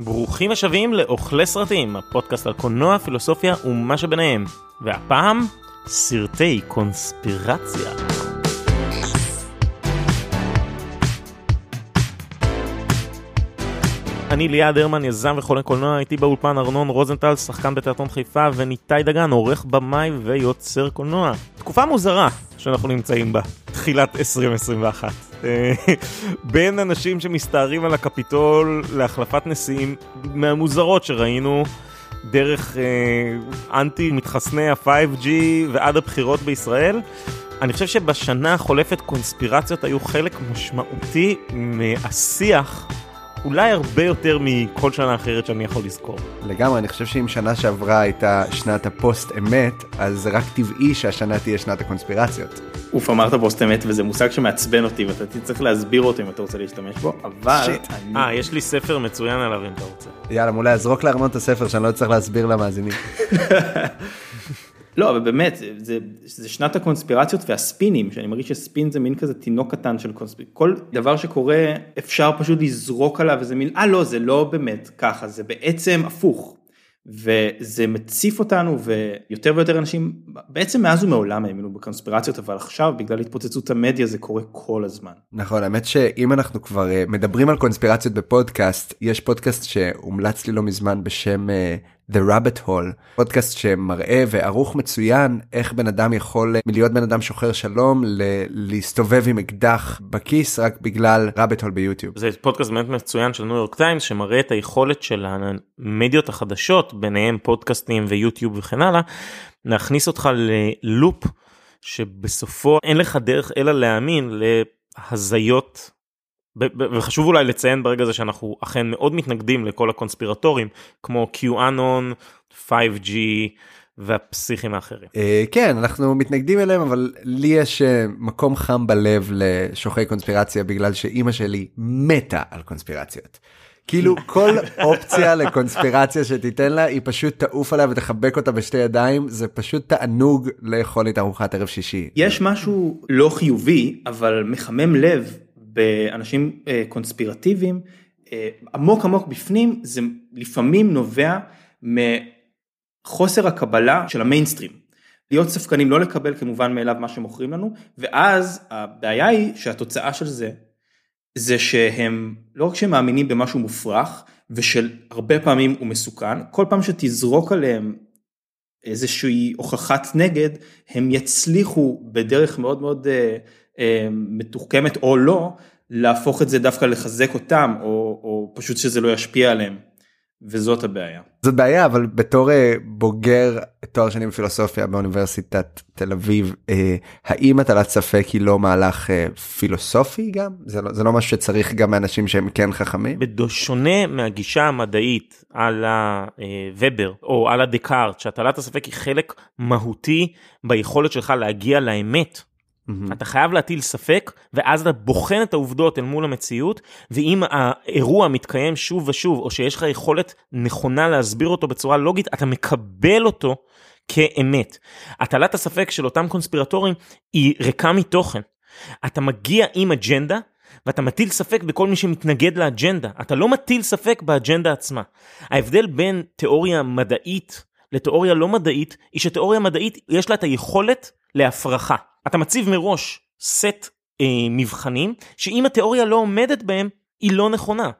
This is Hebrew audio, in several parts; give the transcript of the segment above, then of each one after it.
ברוכים השבים לאוכלי סרטים, הפודקאסט על קולנוע, פילוסופיה ומה שביניהם. והפעם, סרטי קונספירציה. אני ליעד הרמן, יזם וחולה קולנוע, איתי באולפן ארנון רוזנטל, שחקן בתיאטרון חיפה, וניתאי דגן, עורך במאי ויוצר קולנוע. תקופה מוזרה שאנחנו נמצאים בה, תחילת 2021. אה, בין אנשים שמסתערים על הקפיטול להחלפת נשיאים מהמוזרות שראינו דרך אה, אנטי מתחסני ה-5G ועד הבחירות בישראל. אני חושב שבשנה החולפת קונספירציות היו חלק משמעותי מהשיח אולי הרבה יותר מכל שנה אחרת שאני יכול לזכור. לגמרי, אני חושב שאם שנה שעברה הייתה שנת הפוסט אמת, אז זה רק טבעי שהשנה תהיה שנת הקונספירציות. אוף, אמרת פוסט אמת וזה מושג שמעצבן אותי ואתה צריך להסביר אותו אם אתה רוצה להשתמש בו, אבל... אה, יש לי ספר מצוין עליו אם אתה רוצה. יאללה, מולה, אז זרוק לארנון את הספר שאני לא צריך להסביר למאזינים. לא, אבל באמת, זה, זה שנת הקונספירציות והספינים, שאני מרגיש שספין זה מין כזה תינוק קטן של קונספירציות. כל דבר שקורה אפשר פשוט לזרוק עליו איזה מין, אה לא, זה לא באמת ככה, זה בעצם הפוך. וזה מציף אותנו ויותר ויותר אנשים בעצם מאז ומעולם האמינו בקונספירציות אבל עכשיו בגלל התפוצצות המדיה זה קורה כל הזמן. נכון האמת שאם אנחנו כבר אה, מדברים על קונספירציות בפודקאסט יש פודקאסט שהומלץ לי לא מזמן בשם אה, The Rabbit Hole, פודקאסט שמראה וערוך מצוין איך בן אדם יכול מלהיות בן אדם שוחר שלום ל- להסתובב עם אקדח בכיס רק בגלל Rabbit Hole ביוטיוב. זה פודקאסט באמת מצוין של ניו יורק טיימס שמראה את היכולת של המדיות החדשות ביניהם פודקאסטים ויוטיוב וכן הלאה להכניס אותך ללופ שבסופו אין לך דרך אלא להאמין להזיות וחשוב אולי לציין ברגע הזה שאנחנו אכן מאוד מתנגדים לכל הקונספירטורים כמו QAnon, 5G והפסיכים האחרים. אה, כן אנחנו מתנגדים אליהם אבל לי יש אה, מקום חם בלב לשוחרי קונספירציה בגלל שאימא שלי מתה על קונספירציות. כאילו כל אופציה לקונספירציה שתיתן לה היא פשוט תעוף עליה ותחבק אותה בשתי ידיים זה פשוט תענוג לאכול את ארוחת ערב שישי. יש משהו לא חיובי אבל מחמם לב באנשים אה, קונספירטיביים אה, עמוק עמוק בפנים זה לפעמים נובע מחוסר הקבלה של המיינסטרים. להיות ספקנים לא לקבל כמובן מאליו מה שמוכרים לנו ואז הבעיה היא שהתוצאה של זה זה שהם לא רק שהם מאמינים במשהו מופרך ושל הרבה פעמים הוא מסוכן כל פעם שתזרוק עליהם איזושהי הוכחת נגד הם יצליחו בדרך מאוד מאוד אה, מתוחכמת או לא, להפוך את זה דווקא לחזק אותם, או, או פשוט שזה לא ישפיע עליהם. וזאת הבעיה. זאת בעיה אבל בתור אה, בוגר תואר שני בפילוסופיה באוניברסיטת תל אביב אה, האם הטלת ספק היא לא מהלך אה, פילוסופי גם זה לא זה לא משהו שצריך גם מאנשים שהם כן חכמים. בשונה מהגישה המדעית על הוובר או על הדקארט שהטלת הספק היא חלק מהותי ביכולת שלך להגיע לאמת Mm-hmm. אתה חייב להטיל ספק ואז אתה בוחן את העובדות אל מול המציאות ואם האירוע מתקיים שוב ושוב או שיש לך יכולת נכונה להסביר אותו בצורה לוגית אתה מקבל אותו כאמת. הטלת הספק של אותם קונספירטורים היא ריקה מתוכן. אתה מגיע עם אג'נדה ואתה מטיל ספק בכל מי שמתנגד לאג'נדה אתה לא מטיל ספק באג'נדה עצמה. ההבדל בין תיאוריה מדעית לתיאוריה לא מדעית היא שתיאוריה מדעית יש לה את היכולת להפרחה. אתה מציב מראש סט אה, מבחנים שאם התיאוריה לא עומדת בהם היא לא נכונה.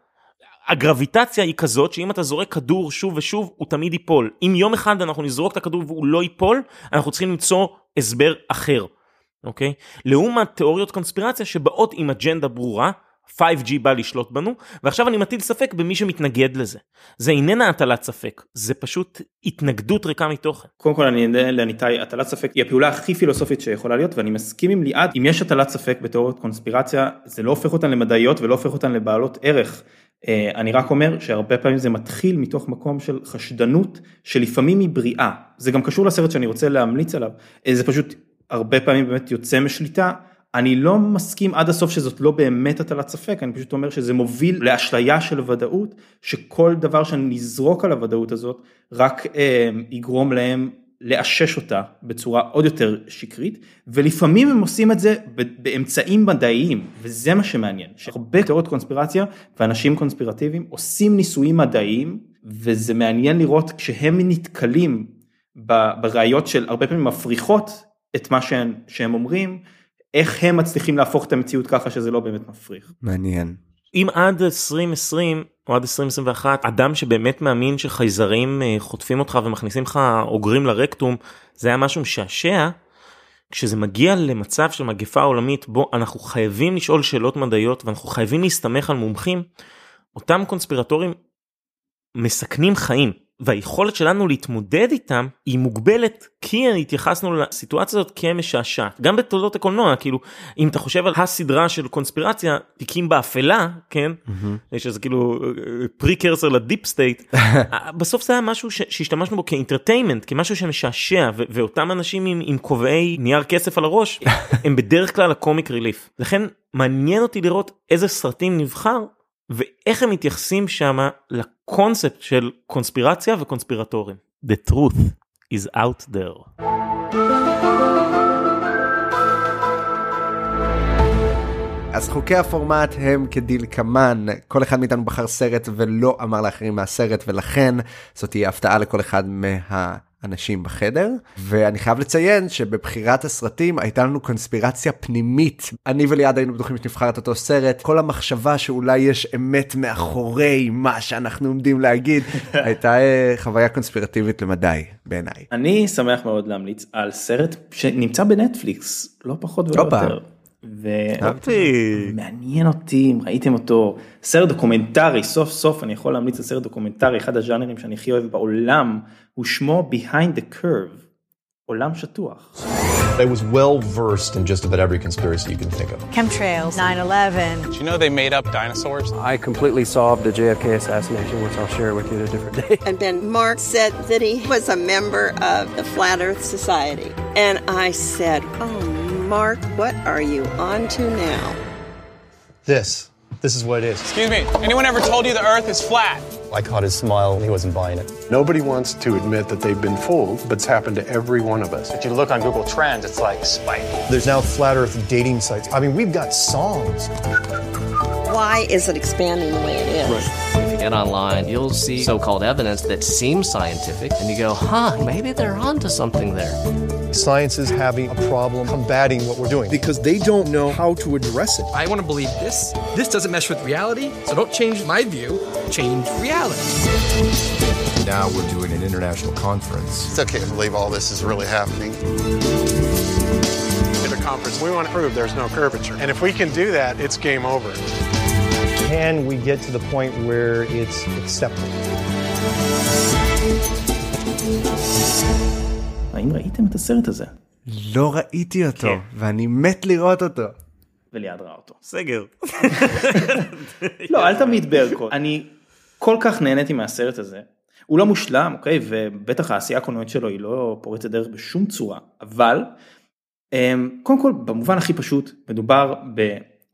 הגרביטציה היא כזאת שאם אתה זורק כדור שוב ושוב הוא תמיד ייפול. אם יום אחד אנחנו נזרוק את הכדור והוא לא ייפול אנחנו צריכים למצוא הסבר אחר. אוקיי? לעומת תיאוריות קונספירציה שבאות עם אג'נדה ברורה 5G בא לשלוט בנו, ועכשיו אני מטיל ספק במי שמתנגד לזה. זה איננה הטלת ספק, זה פשוט התנגדות ריקה מתוכן. קודם כל אני אענה לניתאי, הטלת ספק היא הפעולה הכי פילוסופית שיכולה להיות, ואני מסכים עם ליעד, אם יש הטלת ספק בתיאוריות קונספירציה, זה לא הופך אותן למדעיות ולא הופך אותן לבעלות ערך. אה, אני רק אומר שהרבה פעמים זה מתחיל מתוך מקום של חשדנות שלפעמים היא בריאה. זה גם קשור לסרט שאני רוצה להמליץ עליו, אה, זה פשוט הרבה פעמים באמת יוצא משליטה. אני לא מסכים עד הסוף שזאת לא באמת הטלת ספק, אני פשוט אומר שזה מוביל לאשליה של ודאות, שכל דבר שנזרוק על הוודאות הזאת רק אה, יגרום להם לאשש אותה בצורה עוד יותר שקרית ולפעמים הם עושים את זה באמצעים מדעיים וזה מה שמעניין שהרבה תיאוריות קונספירציה ואנשים קונספירטיביים עושים ניסויים מדעיים וזה מעניין לראות כשהם נתקלים בראיות של הרבה פעמים מפריחות את מה שהם, שהם אומרים איך הם מצליחים להפוך את המציאות ככה שזה לא באמת מפריך. מעניין. אם עד 2020 או עד 2021 אדם שבאמת מאמין שחייזרים אה, חוטפים אותך ומכניסים לך אוגרים לרקטום זה היה משהו משעשע. כשזה מגיע למצב של מגפה עולמית בו אנחנו חייבים לשאול שאלות מדעיות ואנחנו חייבים להסתמך על מומחים אותם קונספירטורים מסכנים חיים והיכולת שלנו להתמודד איתם היא מוגבלת כי התייחסנו לסיטואציה הזאת כמשעשעת. גם בתולדות הקולנוע כאילו אם אתה חושב על הסדרה של קונספירציה תיקים באפלה כן? mm-hmm. שזה כאילו precursor ל deep state. בסוף זה היה משהו ש- שהשתמשנו בו כ entertainment כמשהו שמשעשע ו- ואותם אנשים עם, עם כובעי נייר כסף על הראש הם בדרך כלל ה comic relief לכן מעניין אותי לראות איזה סרטים נבחר ואיך הם מתייחסים שמה לקונספט של קונספירציה וקונספירטורים. The truth is out there. אז חוקי הפורמט הם כדלקמן, כל אחד מאיתנו בחר סרט ולא אמר לאחרים מהסרט ולכן זאת תהיה הפתעה לכל אחד מה... אנשים בחדר ואני חייב לציין שבבחירת הסרטים הייתה לנו קונספירציה פנימית אני וליעד היינו בטוחים שנבחר את אותו סרט כל המחשבה שאולי יש אמת מאחורי מה שאנחנו עומדים להגיד הייתה אה, חוויה קונספירטיבית למדי בעיניי. אני שמח מאוד להמליץ על סרט שנמצא בנטפליקס לא פחות ולא יותר. ומעניין אותי אם ראיתם אותו סרט דוקומנטרי סוף סוף אני יכול להמליץ על סרט דוקומנטרי אחד הז'אנרים שאני הכי אוהב בעולם הוא שמו Behind the Curve עולם שטוח. I was well versed in just about every conspiracy you can think of. Chemtrails, 9/11. Did you know they made up dinosaurs? I completely solved the JFK assassination, which I'll share with you at a different day. And then Mark said that he was a member of the Flat Earth Society. And I said, Oh, Mark, what are you on to now? This. This is what it is. Excuse me, anyone ever told you the earth is flat? I caught his smile and he wasn't buying it. Nobody wants to admit that they've been fooled, but it's happened to every one of us. If you look on Google Trends, it's like spike. There's now flat earth dating sites. I mean, we've got songs. Why is it expanding the way it is? If you get online, you'll see so called evidence that seems scientific, and you go, huh, maybe they're onto something there. Science is having a problem combating what we're doing because they don't know how to address it. I want to believe this. This doesn't mesh with reality, so don't change my view, change reality. Now we're doing an international conference. It's okay to believe all this is really happening. At a conference, we want to prove there's no curvature. And if we can do that, it's game over. Can we get to the point where it's acceptable? האם ראיתם את הסרט הזה? לא ראיתי אותו ואני מת לראות אותו. וליעד ראה אותו. סגר. לא אל תמיד ברקו. אני כל כך נהניתי מהסרט הזה. הוא לא מושלם אוקיי ובטח העשייה הקולנועית שלו היא לא פורצת דרך בשום צורה אבל קודם כל במובן הכי פשוט מדובר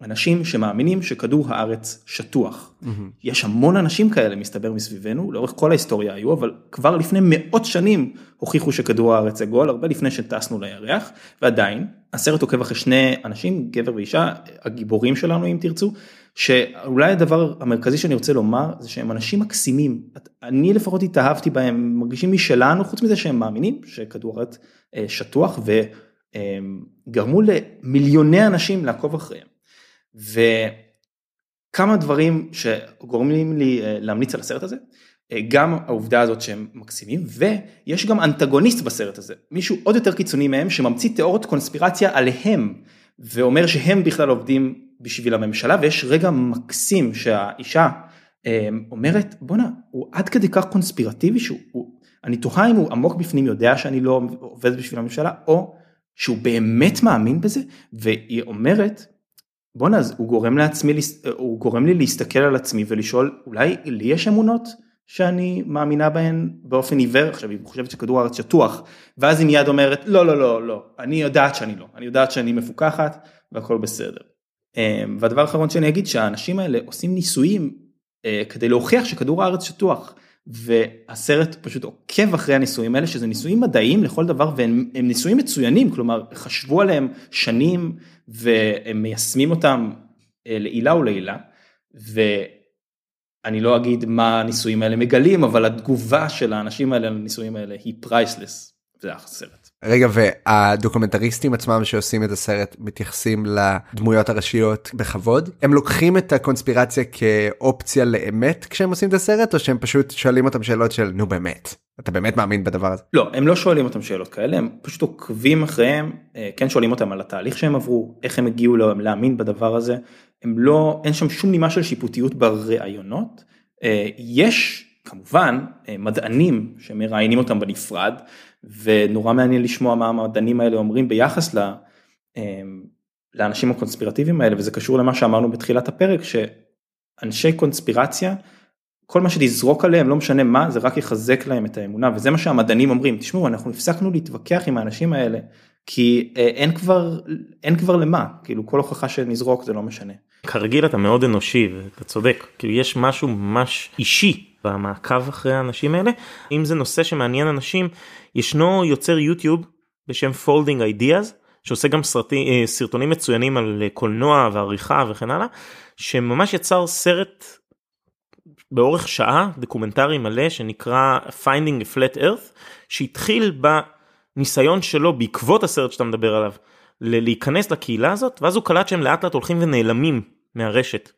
באנשים שמאמינים שכדור הארץ שטוח. Mm-hmm. יש המון אנשים כאלה מסתבר מסביבנו לאורך כל ההיסטוריה היו אבל כבר לפני מאות שנים הוכיחו שכדור הארץ עגול הרבה לפני שטסנו לירח ועדיין הסרט עוקב אחרי שני אנשים גבר ואישה הגיבורים שלנו אם תרצו שאולי הדבר המרכזי שאני רוצה לומר זה שהם אנשים מקסימים אני לפחות התאהבתי בהם מרגישים משלנו חוץ מזה שהם מאמינים שכדור הארץ שטוח וגרמו למיליוני אנשים לעקוב אחריהם. וכמה דברים שגורמים לי להמליץ על הסרט הזה גם העובדה הזאת שהם מקסימים ויש גם אנטגוניסט בסרט הזה מישהו עוד יותר קיצוני מהם שממציא תיאוריות קונספירציה עליהם ואומר שהם בכלל עובדים בשביל הממשלה ויש רגע מקסים שהאישה אומרת בואנה הוא עד כדי כך קונספירטיבי שהוא הוא, אני תוהה אם הוא עמוק בפנים יודע שאני לא עובד בשביל הממשלה או שהוא באמת מאמין בזה? והיא אומרת בואנה הוא גורם לעצמי הוא גורם לי להסתכל על עצמי ולשאול אולי לי יש אמונות שאני מאמינה בהן באופן עיוור עכשיו היא חושבת שכדור הארץ שטוח ואז היא מיד אומרת לא לא לא לא אני יודעת שאני לא אני יודעת שאני מפוקחת והכל בסדר. והדבר האחרון שאני אגיד שהאנשים האלה עושים ניסויים כדי להוכיח שכדור הארץ שטוח והסרט פשוט עוקב אחרי הניסויים האלה שזה ניסויים מדעיים לכל דבר והם ניסויים מצוינים כלומר חשבו עליהם שנים והם מיישמים אותם אה, לעילה ולעילה. ואני לא אגיד מה הניסויים האלה מגלים אבל התגובה של האנשים האלה לניסויים האלה היא פרייסלס. זה הסרט. רגע והדוקומנטריסטים עצמם שעושים את הסרט מתייחסים לדמויות הראשיות בכבוד? הם לוקחים את הקונספירציה כאופציה לאמת כשהם עושים את הסרט או שהם פשוט שואלים אותם שאלות של נו באמת? אתה באמת מאמין בדבר הזה. לא הם לא שואלים אותם שאלות כאלה הם פשוט עוקבים אחריהם אה, כן שואלים אותם על התהליך שהם עברו איך הם הגיעו להאמין בדבר הזה. הם לא אין שם שום נימה של שיפוטיות בראיונות. אה, יש כמובן אה, מדענים שמראיינים אותם בנפרד ונורא מעניין לשמוע מה המדענים האלה אומרים ביחס ל, אמ, לאנשים הקונספירטיביים האלה וזה קשור למה שאמרנו בתחילת הפרק שאנשי קונספירציה כל מה שתזרוק עליהם לא משנה מה זה רק יחזק להם את האמונה וזה מה שהמדענים אומרים. תשמעו אנחנו הפסקנו להתווכח עם האנשים האלה כי אה, אין כבר אין כבר למה. כאילו כל הוכחה שנזרוק זה לא משנה. כרגיל אתה מאוד אנושי ואתה צודק. כאילו יש משהו ממש אישי במעקב אחרי האנשים האלה אם זה נושא שמעניין אנשים ישנו יוצר יוטיוב בשם folding ideas שעושה גם סרטי, אה, סרטונים מצוינים על קולנוע ועריכה וכן הלאה שממש יצר סרט באורך שעה דוקומנטרי מלא שנקרא finding a flat earth שהתחיל בניסיון שלו בעקבות הסרט שאתה מדבר עליו להיכנס לקהילה הזאת ואז הוא קלט שהם לאט לאט הולכים ונעלמים מהרשת.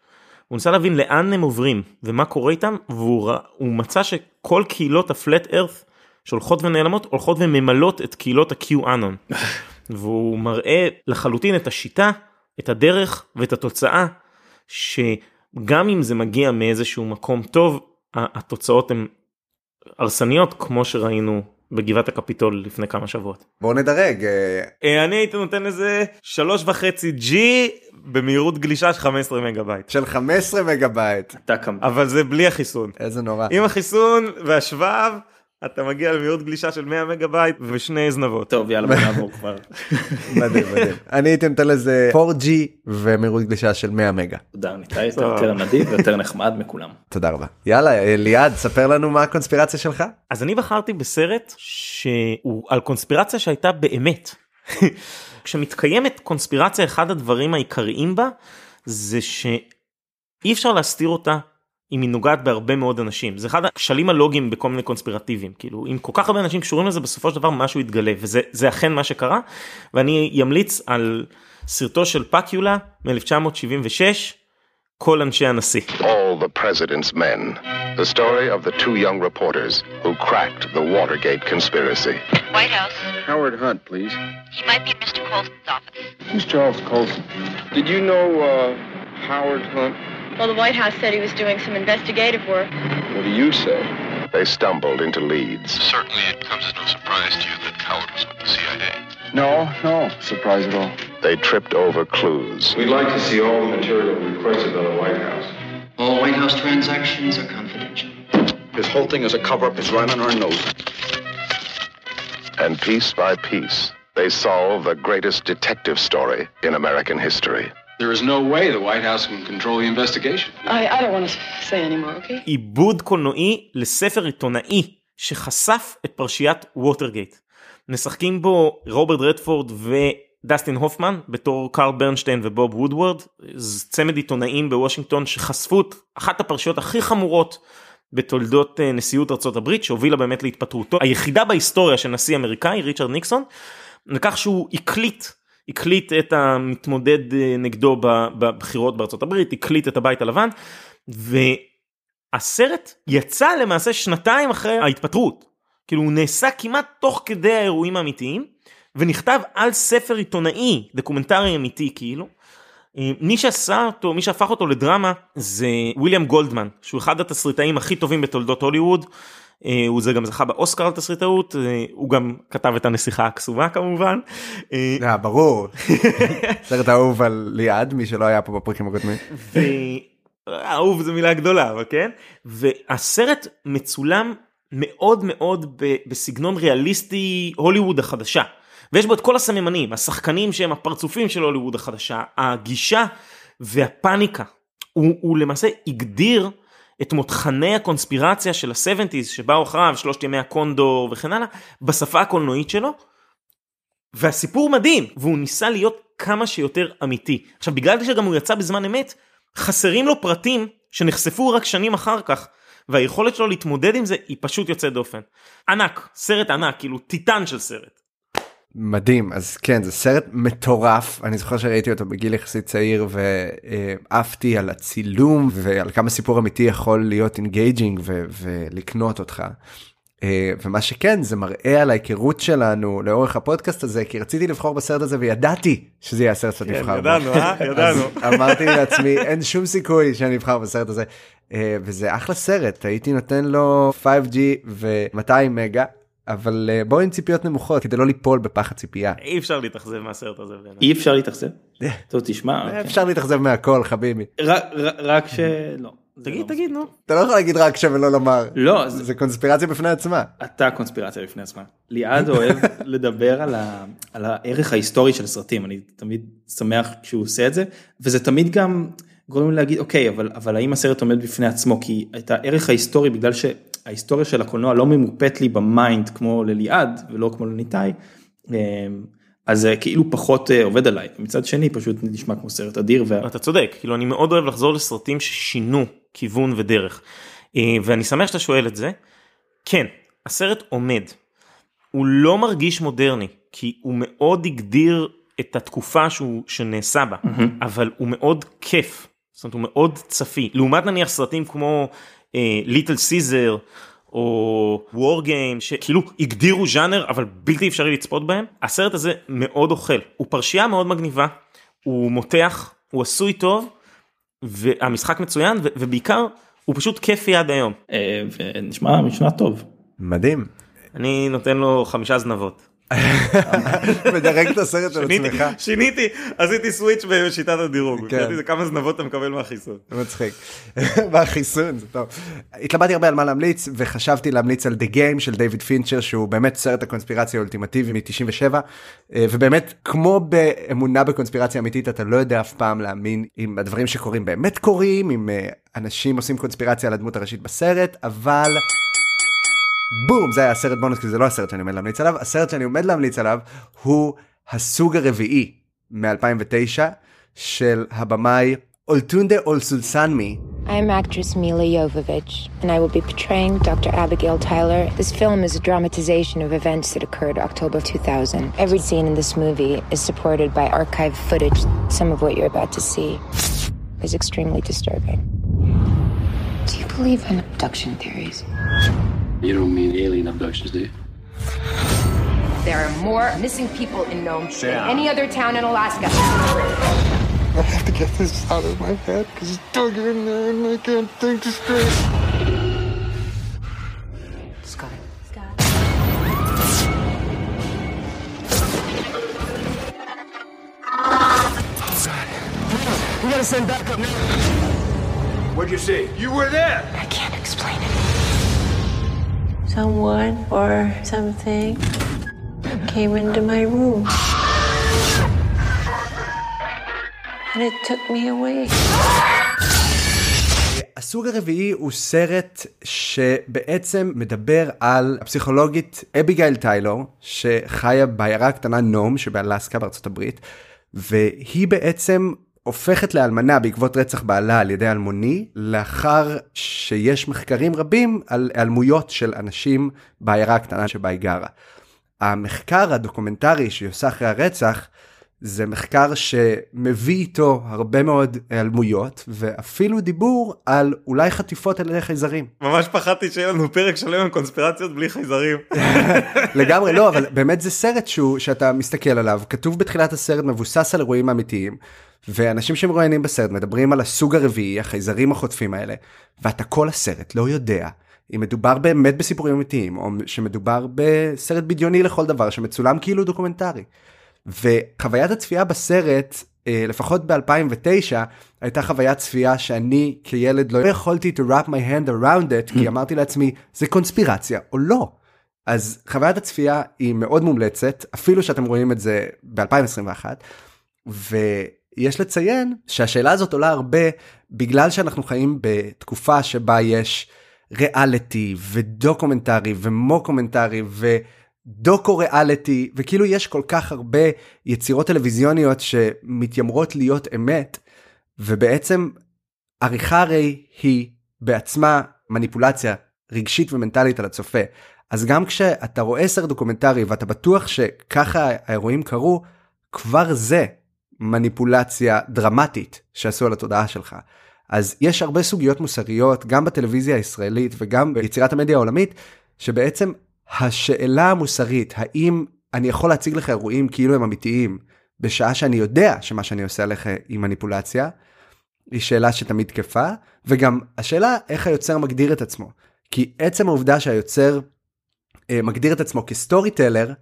הוא ניסה להבין לאן הם עוברים ומה קורה איתם והוא מצא שכל קהילות הפלט ארת שהולכות ונעלמות הולכות וממלאות את קהילות ה-QAnon. והוא מראה לחלוטין את השיטה את הדרך ואת התוצאה שגם אם זה מגיע מאיזשהו מקום טוב התוצאות הן הרסניות כמו שראינו בגבעת הקפיטול לפני כמה שבועות. בוא נדרג. אה, אה, אני הייתי נותן לזה שלוש וחצי ג'י במהירות גלישה של 15 מגה בייט. של 15 מגה בייט. אבל זה בלי החיסון. איזה נורא. עם החיסון והשבב. אתה מגיע למהירות גלישה של 100 מגה בייט ושני זנבות. טוב יאללה בוא נעבור כבר. מדהים מדהים. אני הייתי נותן לזה 4G ומהירות גלישה של 100 מגה. תודה ניתאי יותר נדיב ויותר נחמד מכולם. תודה רבה. יאללה ליעד ספר לנו מה הקונספירציה שלך. אז אני בחרתי בסרט שהוא על קונספירציה שהייתה באמת. כשמתקיימת קונספירציה אחד הדברים העיקריים בה זה שאי אפשר להסתיר אותה אם היא נוגעת בהרבה מאוד אנשים זה אחד הכשלים הלוגיים בכל מיני קונספירטיבים כאילו אם כל כך הרבה אנשים קשורים לזה בסופו של דבר משהו יתגלה וזה זה אכן מה שקרה ואני ימליץ על סרטו של פקיולה מ-1976 כל אנשי הנשיא. All the president's men. The story of the two young reporters who cracked the Watergate conspiracy. White House. Howard Hunt, please. He might be at Mr. Colson's office. Who's Charles Colson? Did you know uh, Howard Hunt? Well, the White House said he was doing some investigative work. What do you say? They stumbled into leads. Certainly it comes as no surprise to you that Howard was with the CIA. No, no surprise at all. They tripped over clues. We'd like to see all the material requested by the White House. All White House transactions are confidential. This whole thing is a cover-up. It's right on our nose. And piece by piece, they solve the greatest detective story in American history. There is no way the White House can control the investigation. I, I don't want to say anymore, okay? עיבוד קולנועי לספר עיתונאי שחשף את פרשיית ווטרגייט. משחקים בו רוברט רדפורד ודסטין הופמן בתור קארל ברנשטיין ובוב וודוורד, צמד עיתונאים בוושינגטון שחשפו את אחת הפרשיות הכי חמורות בתולדות נשיאות ארצות הברית שהובילה באמת להתפטרותו היחידה בהיסטוריה של נשיא אמריקאי ריצ'רד ניקסון לכך שהוא הקליט הקליט את המתמודד נגדו בבחירות בארצות הברית הקליט את הבית הלבן והסרט יצא למעשה שנתיים אחרי ההתפטרות כאילו הוא נעשה כמעט תוך כדי האירועים האמיתיים ונכתב על ספר עיתונאי דוקומנטרי אמיתי כאילו. מי שעשה אותו מי שהפך אותו לדרמה זה וויליאם גולדמן שהוא אחד התסריטאים הכי טובים בתולדות הוליווד. הוא זה גם זכה באוסקר על תסריטאות הוא גם כתב את הנסיכה הקסומה כמובן. ברור. סרט אהוב על ליעד מי שלא היה פה בפרקים הקודמים. אהוב זה מילה גדולה אבל כן והסרט מצולם מאוד מאוד בסגנון ריאליסטי הוליווד החדשה. ויש בו את כל הסממנים השחקנים שהם הפרצופים של הוליווד החדשה הגישה והפאניקה הוא, הוא למעשה הגדיר את מותחני הקונספירציה של ה-70's שבאו אחריו, שלושת ימי הקונדור וכן הלאה, בשפה הקולנועית שלו. והסיפור מדהים, והוא ניסה להיות כמה שיותר אמיתי. עכשיו בגלל שגם הוא יצא בזמן אמת, חסרים לו פרטים שנחשפו רק שנים אחר כך, והיכולת שלו להתמודד עם זה היא פשוט יוצאת דופן. ענק, סרט ענק, כאילו טיטן של סרט. מדהים אז כן זה סרט מטורף אני זוכר שראיתי אותו בגיל יחסית צעיר ועפתי על הצילום ועל כמה סיפור אמיתי יכול להיות engaging ולקנות אותך. אה, ומה שכן זה מראה על ההיכרות שלנו לאורך הפודקאסט הזה כי רציתי לבחור בסרט הזה וידעתי שזה יהיה הסרט שאתה תבחר בו. ידענו, אה? ידענו. אמרתי לעצמי אין שום סיכוי שאני אבחר בסרט הזה אה, וזה אחלה סרט הייתי נותן לו 5G ו-200 מגה אבל uh, בוא עם ציפיות נמוכות כדי לא ליפול בפח הציפייה. אי אפשר להתאכזב מהסרט הזה. אי אפשר להתאכזב? טוב תשמע. אוקיי. אפשר להתאכזב מהכל חביבי. רק שלא. תגיד לא תגיד נו. אתה לא יכול להגיד רק שווה לא לומר. לא. זה קונספירציה בפני עצמה. אתה קונספירציה בפני עצמה. ליעד אוהב לדבר על הערך ההיסטורי של סרטים אני תמיד שמח כשהוא עושה את זה וזה תמיד גם גורם לי להגיד אוקיי אבל אבל האם הסרט עומד בפני עצמו כי את הערך ההיסטורי בגלל ש... ההיסטוריה של הקולנוע לא ממופת לי ב mind כמו לליעד ולא כמו לניתאי. אז זה כאילו פחות עובד עליי מצד שני פשוט נשמע כמו סרט אדיר. ו... אתה צודק כאילו אני מאוד אוהב לחזור לסרטים ששינו כיוון ודרך ואני שמח שאתה שואל את זה. כן הסרט עומד. הוא לא מרגיש מודרני כי הוא מאוד הגדיר את התקופה שהוא שנעשה בה mm-hmm. אבל הוא מאוד כיף. זאת אומרת הוא מאוד צפי לעומת נניח סרטים כמו ליטל סיזר או וור גיים שכאילו הגדירו ז'אנר אבל בלתי אפשרי לצפות בהם הסרט הזה מאוד אוכל הוא פרשייה מאוד מגניבה הוא מותח הוא עשוי טוב והמשחק מצוין ובעיקר הוא פשוט כיפי עד היום. נשמע משנה טוב. מדהים. אני נותן לו חמישה זנבות. מדרג את הסרט על עצמך. שיניתי, עשיתי סוויץ' בשיטת הדירוג. כן. כמה זנבות אתה מקבל מהחיסון. מצחיק. מהחיסון, זה טוב. התלבטתי הרבה על מה להמליץ וחשבתי להמליץ על The Game של דיוויד פינצ'ר שהוא באמת סרט הקונספירציה האולטימטיבי מ-97 ובאמת כמו באמונה בקונספירציה אמיתית אתה לא יודע אף פעם להאמין אם הדברים שקורים באמת קורים אם אנשים עושים קונספירציה על הדמות הראשית בסרט אבל. בום זה היה הסרט בונוס כי זה לא הסרט שאני עומד להמליץ עליו הסרט שאני עומד להמליץ עליו הוא הסוג הרביעי מ-2009 של הבמאי אולטונדה אולסולסנמי. I'm actress Mila Jovovich, and I will be portraying Dr. Abigail Tyler. This film is a dramatization of events that occurred October 2000. Every scene in this movie is supported by archive footage. Some of what you're about to see is extremely disturbing. Do you believe in abduction theories? You don't mean alien abductions, do you? There are more missing people in Nome than any other town in Alaska. I have to get this out of my head because it's dug in there and I can't think straight. Scott. Scott. We gotta send backup now. What'd you see? You were there. Someone or something came into my room. And it took me away. הסוג הרביעי הוא סרט שבעצם מדבר על הפסיכולוגית אביגיל טיילור שחיה בעיירה הקטנה נום שבאלסקה בארצות הברית והיא בעצם הופכת לאלמנה בעקבות רצח בעלה על ידי אלמוני לאחר שיש מחקרים רבים על היעלמויות של אנשים בעיירה הקטנה שבה היא גרה. המחקר הדוקומנטרי שהיא עושה אחרי הרצח זה מחקר שמביא איתו הרבה מאוד היעלמויות ואפילו דיבור על אולי חטיפות על ידי חייזרים. ממש פחדתי שיהיה לנו פרק שלם עם קונספירציות בלי חייזרים. לגמרי לא אבל באמת זה סרט שהוא שאתה מסתכל עליו כתוב בתחילת הסרט מבוסס על אירועים אמיתיים ואנשים שמרואיינים בסרט מדברים על הסוג הרביעי החייזרים החוטפים האלה ואתה כל הסרט לא יודע אם מדובר באמת בסיפורים אמיתיים או שמדובר בסרט בדיוני לכל דבר שמצולם כאילו דוקומנטרי. וחוויית הצפייה בסרט לפחות ב-2009 הייתה חוויית צפייה שאני כילד לא יכולתי to wrap my head around it כי אמרתי לעצמי זה קונספירציה או לא. אז חוויית הצפייה היא מאוד מומלצת אפילו שאתם רואים את זה ב-2021. יש לציין שהשאלה הזאת עולה הרבה בגלל שאנחנו חיים בתקופה שבה יש ריאליטי ודוקומנטרי ומוקומנטרי ודוקו ריאליטי וכאילו יש כל כך הרבה יצירות טלוויזיוניות שמתיימרות להיות אמת ובעצם עריכה הרי היא בעצמה מניפולציה רגשית ומנטלית על הצופה. אז גם כשאתה רואה סרט דוקומנטרי ואתה בטוח שככה האירועים קרו, כבר זה מניפולציה דרמטית שעשו על התודעה שלך. אז יש הרבה סוגיות מוסריות גם בטלוויזיה הישראלית וגם ביצירת המדיה העולמית, שבעצם השאלה המוסרית, האם אני יכול להציג לך אירועים כאילו הם אמיתיים, בשעה שאני יודע שמה שאני עושה עליך היא מניפולציה, היא שאלה שתמיד תקפה, וגם השאלה איך היוצר מגדיר את עצמו. כי עצם העובדה שהיוצר אה, מגדיר את עצמו כסטורי טלר,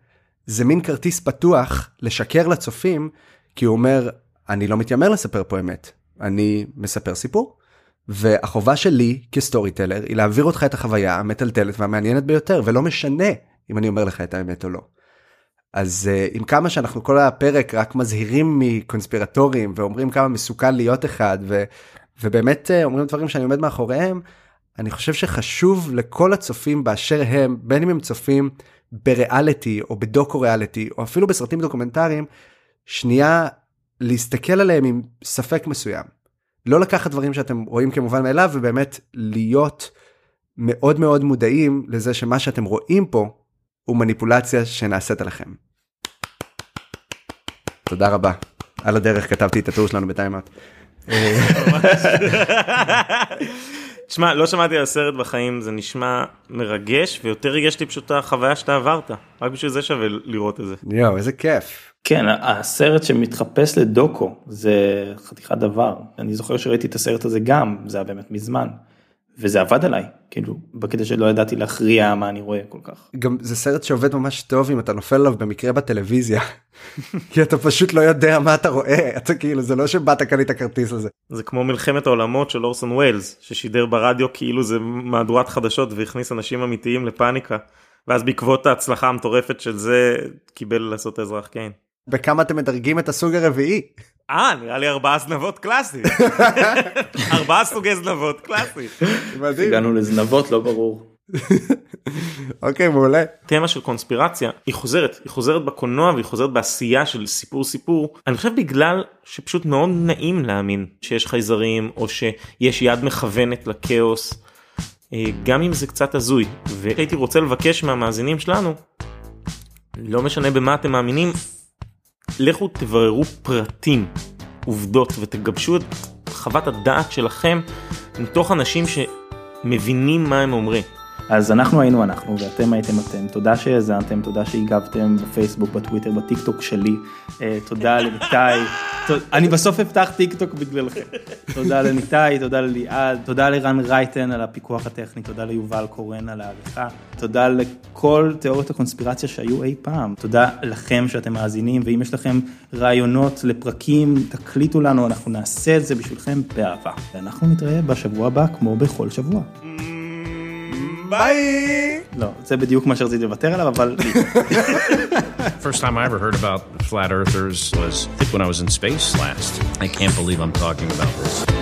זה מין כרטיס פתוח לשקר לצופים, כי הוא אומר, אני לא מתיימר לספר פה אמת, אני מספר סיפור. והחובה שלי כסטורי טלר היא להעביר אותך את החוויה המטלטלת והמעניינת ביותר, ולא משנה אם אני אומר לך את האמת או לא. אז uh, עם כמה שאנחנו כל הפרק רק מזהירים מקונספירטורים ואומרים כמה מסוכן להיות אחד ו, ובאמת uh, אומרים דברים שאני עומד מאחוריהם, אני חושב שחשוב לכל הצופים באשר הם, בין אם הם צופים בריאליטי או בדוקו ריאליטי או אפילו בסרטים דוקומנטריים, שנייה להסתכל עליהם עם ספק מסוים. לא לקחת דברים שאתם רואים כמובן מאליו ובאמת להיות מאוד מאוד מודעים לזה שמה שאתם רואים פה הוא מניפולציה שנעשית עליכם. תודה רבה. על הדרך כתבתי את הטור שלנו בטיימאוט. תשמע, לא שמעתי על הסרט בחיים, זה נשמע מרגש, ויותר ריגש לי פשוט החוויה שאתה עברת. רק בשביל זה שווה לראות את זה. יואו, איזה כיף. כן, הסרט שמתחפש לדוקו זה חתיכת דבר. אני זוכר שראיתי את הסרט הזה גם, זה היה באמת מזמן. וזה עבד עליי, כאילו, בקטע שלא ידעתי להכריע מה אני רואה כל כך. גם זה סרט שעובד ממש טוב אם אתה נופל עליו במקרה בטלוויזיה. כי אתה פשוט לא יודע מה אתה רואה, אתה כאילו, זה לא שבאת קנית כרטיס לזה. זה כמו מלחמת העולמות של אורסון ווילס, ששידר ברדיו כאילו זה מהדורת חדשות והכניס אנשים אמיתיים לפאניקה. ואז בעקבות ההצלחה המטורפת של זה, קיבל לעשות אזרח קיין. בכמה אתם מדרגים את הסוג הרביעי? אה, נראה לי ארבעה זנבות קלאסי. ארבעה סוגי זנבות קלאסי. מדהים. הגענו לזנבות, לא ברור. אוקיי, מעולה. תמה של קונספירציה, היא חוזרת, היא חוזרת בקולנוע והיא חוזרת בעשייה של סיפור סיפור. אני חושב בגלל שפשוט מאוד נעים להאמין שיש חייזרים, או שיש יד מכוונת לכאוס, אה, גם אם זה קצת הזוי. והייתי רוצה לבקש מהמאזינים שלנו, לא משנה במה אתם מאמינים, לכו תבררו פרטים, עובדות, ותגבשו את חוות הדעת שלכם מתוך אנשים שמבינים מה הם אומרים. אז אנחנו היינו אנחנו ואתם הייתם אתם, תודה שהאזנתם, תודה שהגבתם בפייסבוק, בטוויטר, בטיק טוק שלי, אה, תודה לניתאי, אני בסוף אפתח טיק טוק בגללכם, תודה לניתאי, תודה לליעד, תודה לרן רייטן על הפיקוח הטכני, תודה ליובל קורן על העריכה, תודה לכל תיאוריות הקונספירציה שהיו אי פעם, תודה לכם שאתם מאזינים, ואם יש לכם רעיונות לפרקים, תקליטו לנו, אנחנו נעשה את זה בשבילכם באהבה, ואנחנו נתראה בשבוע הבא כמו בכל שבוע. ביי! לא, זה בדיוק מה שרציתי לוותר עליו, אבל... First time I ever heard about flat earthers was when I was in space last. I can't believe I'm talking about this.